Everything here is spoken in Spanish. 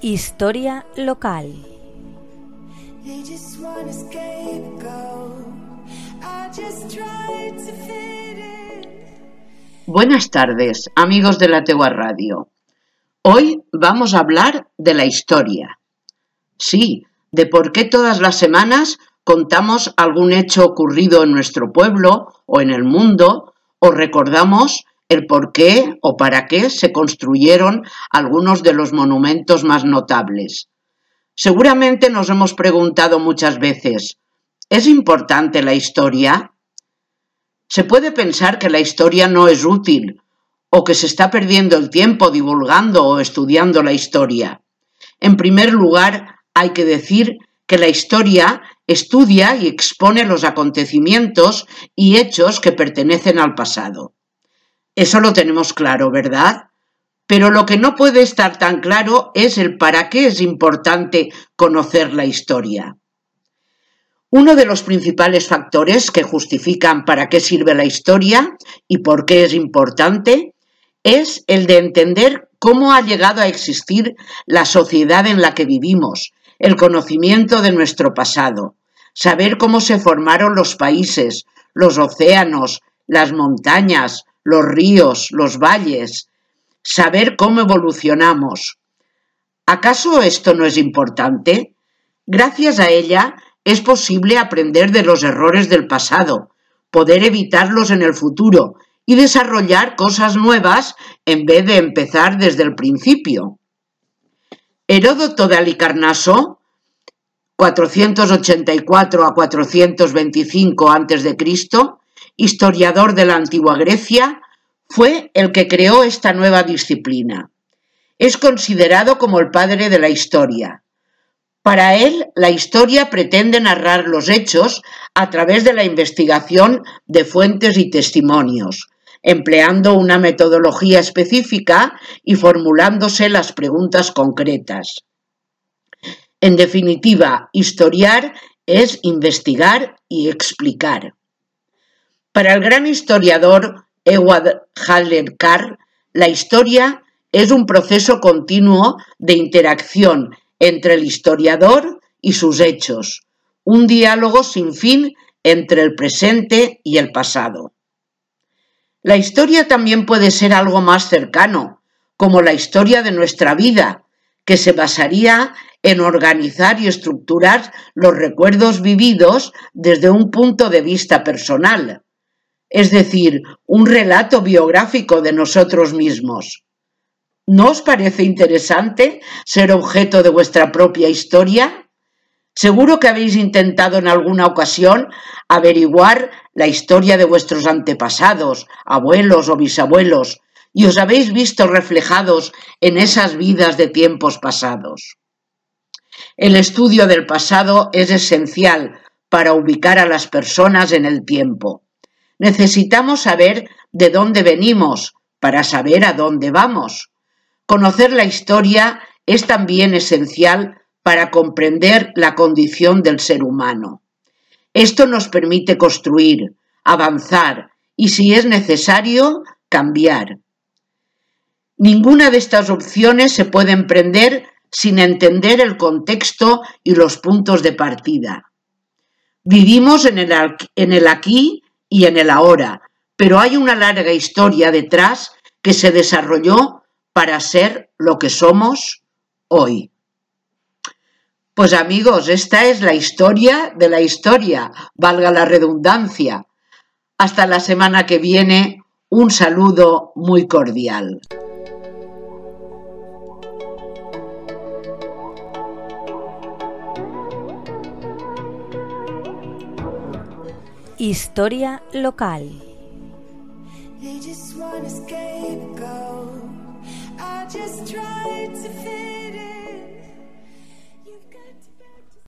Historia local. Buenas tardes, amigos de la Tegua Radio. Hoy vamos a hablar de la historia. Sí, de por qué todas las semanas contamos algún hecho ocurrido en nuestro pueblo o en el mundo o recordamos el por qué o para qué se construyeron algunos de los monumentos más notables. Seguramente nos hemos preguntado muchas veces, ¿es importante la historia? Se puede pensar que la historia no es útil o que se está perdiendo el tiempo divulgando o estudiando la historia. En primer lugar, hay que decir que la historia estudia y expone los acontecimientos y hechos que pertenecen al pasado. Eso lo tenemos claro, ¿verdad? Pero lo que no puede estar tan claro es el para qué es importante conocer la historia. Uno de los principales factores que justifican para qué sirve la historia y por qué es importante es el de entender cómo ha llegado a existir la sociedad en la que vivimos, el conocimiento de nuestro pasado, saber cómo se formaron los países, los océanos, las montañas, los ríos, los valles, saber cómo evolucionamos. ¿Acaso esto no es importante? Gracias a ella es posible aprender de los errores del pasado, poder evitarlos en el futuro y desarrollar cosas nuevas en vez de empezar desde el principio. Heródoto de Alicarnaso, 484 a 425 a.C., historiador de la antigua Grecia, fue el que creó esta nueva disciplina. Es considerado como el padre de la historia. Para él, la historia pretende narrar los hechos a través de la investigación de fuentes y testimonios, empleando una metodología específica y formulándose las preguntas concretas. En definitiva, historiar es investigar y explicar. Para el gran historiador Ewald Haller-Carr, la historia es un proceso continuo de interacción entre el historiador y sus hechos, un diálogo sin fin entre el presente y el pasado. La historia también puede ser algo más cercano, como la historia de nuestra vida, que se basaría en organizar y estructurar los recuerdos vividos desde un punto de vista personal, es decir, un relato biográfico de nosotros mismos. ¿No os parece interesante ser objeto de vuestra propia historia? Seguro que habéis intentado en alguna ocasión averiguar la historia de vuestros antepasados, abuelos o bisabuelos, y os habéis visto reflejados en esas vidas de tiempos pasados. El estudio del pasado es esencial para ubicar a las personas en el tiempo. Necesitamos saber de dónde venimos para saber a dónde vamos. Conocer la historia es también esencial para comprender la condición del ser humano. Esto nos permite construir, avanzar y, si es necesario, cambiar. Ninguna de estas opciones se puede emprender sin entender el contexto y los puntos de partida. Vivimos en el, en el aquí y en el ahora, pero hay una larga historia detrás que se desarrolló para ser lo que somos hoy. Pues amigos, esta es la historia de la historia, valga la redundancia. Hasta la semana que viene, un saludo muy cordial. Historia local.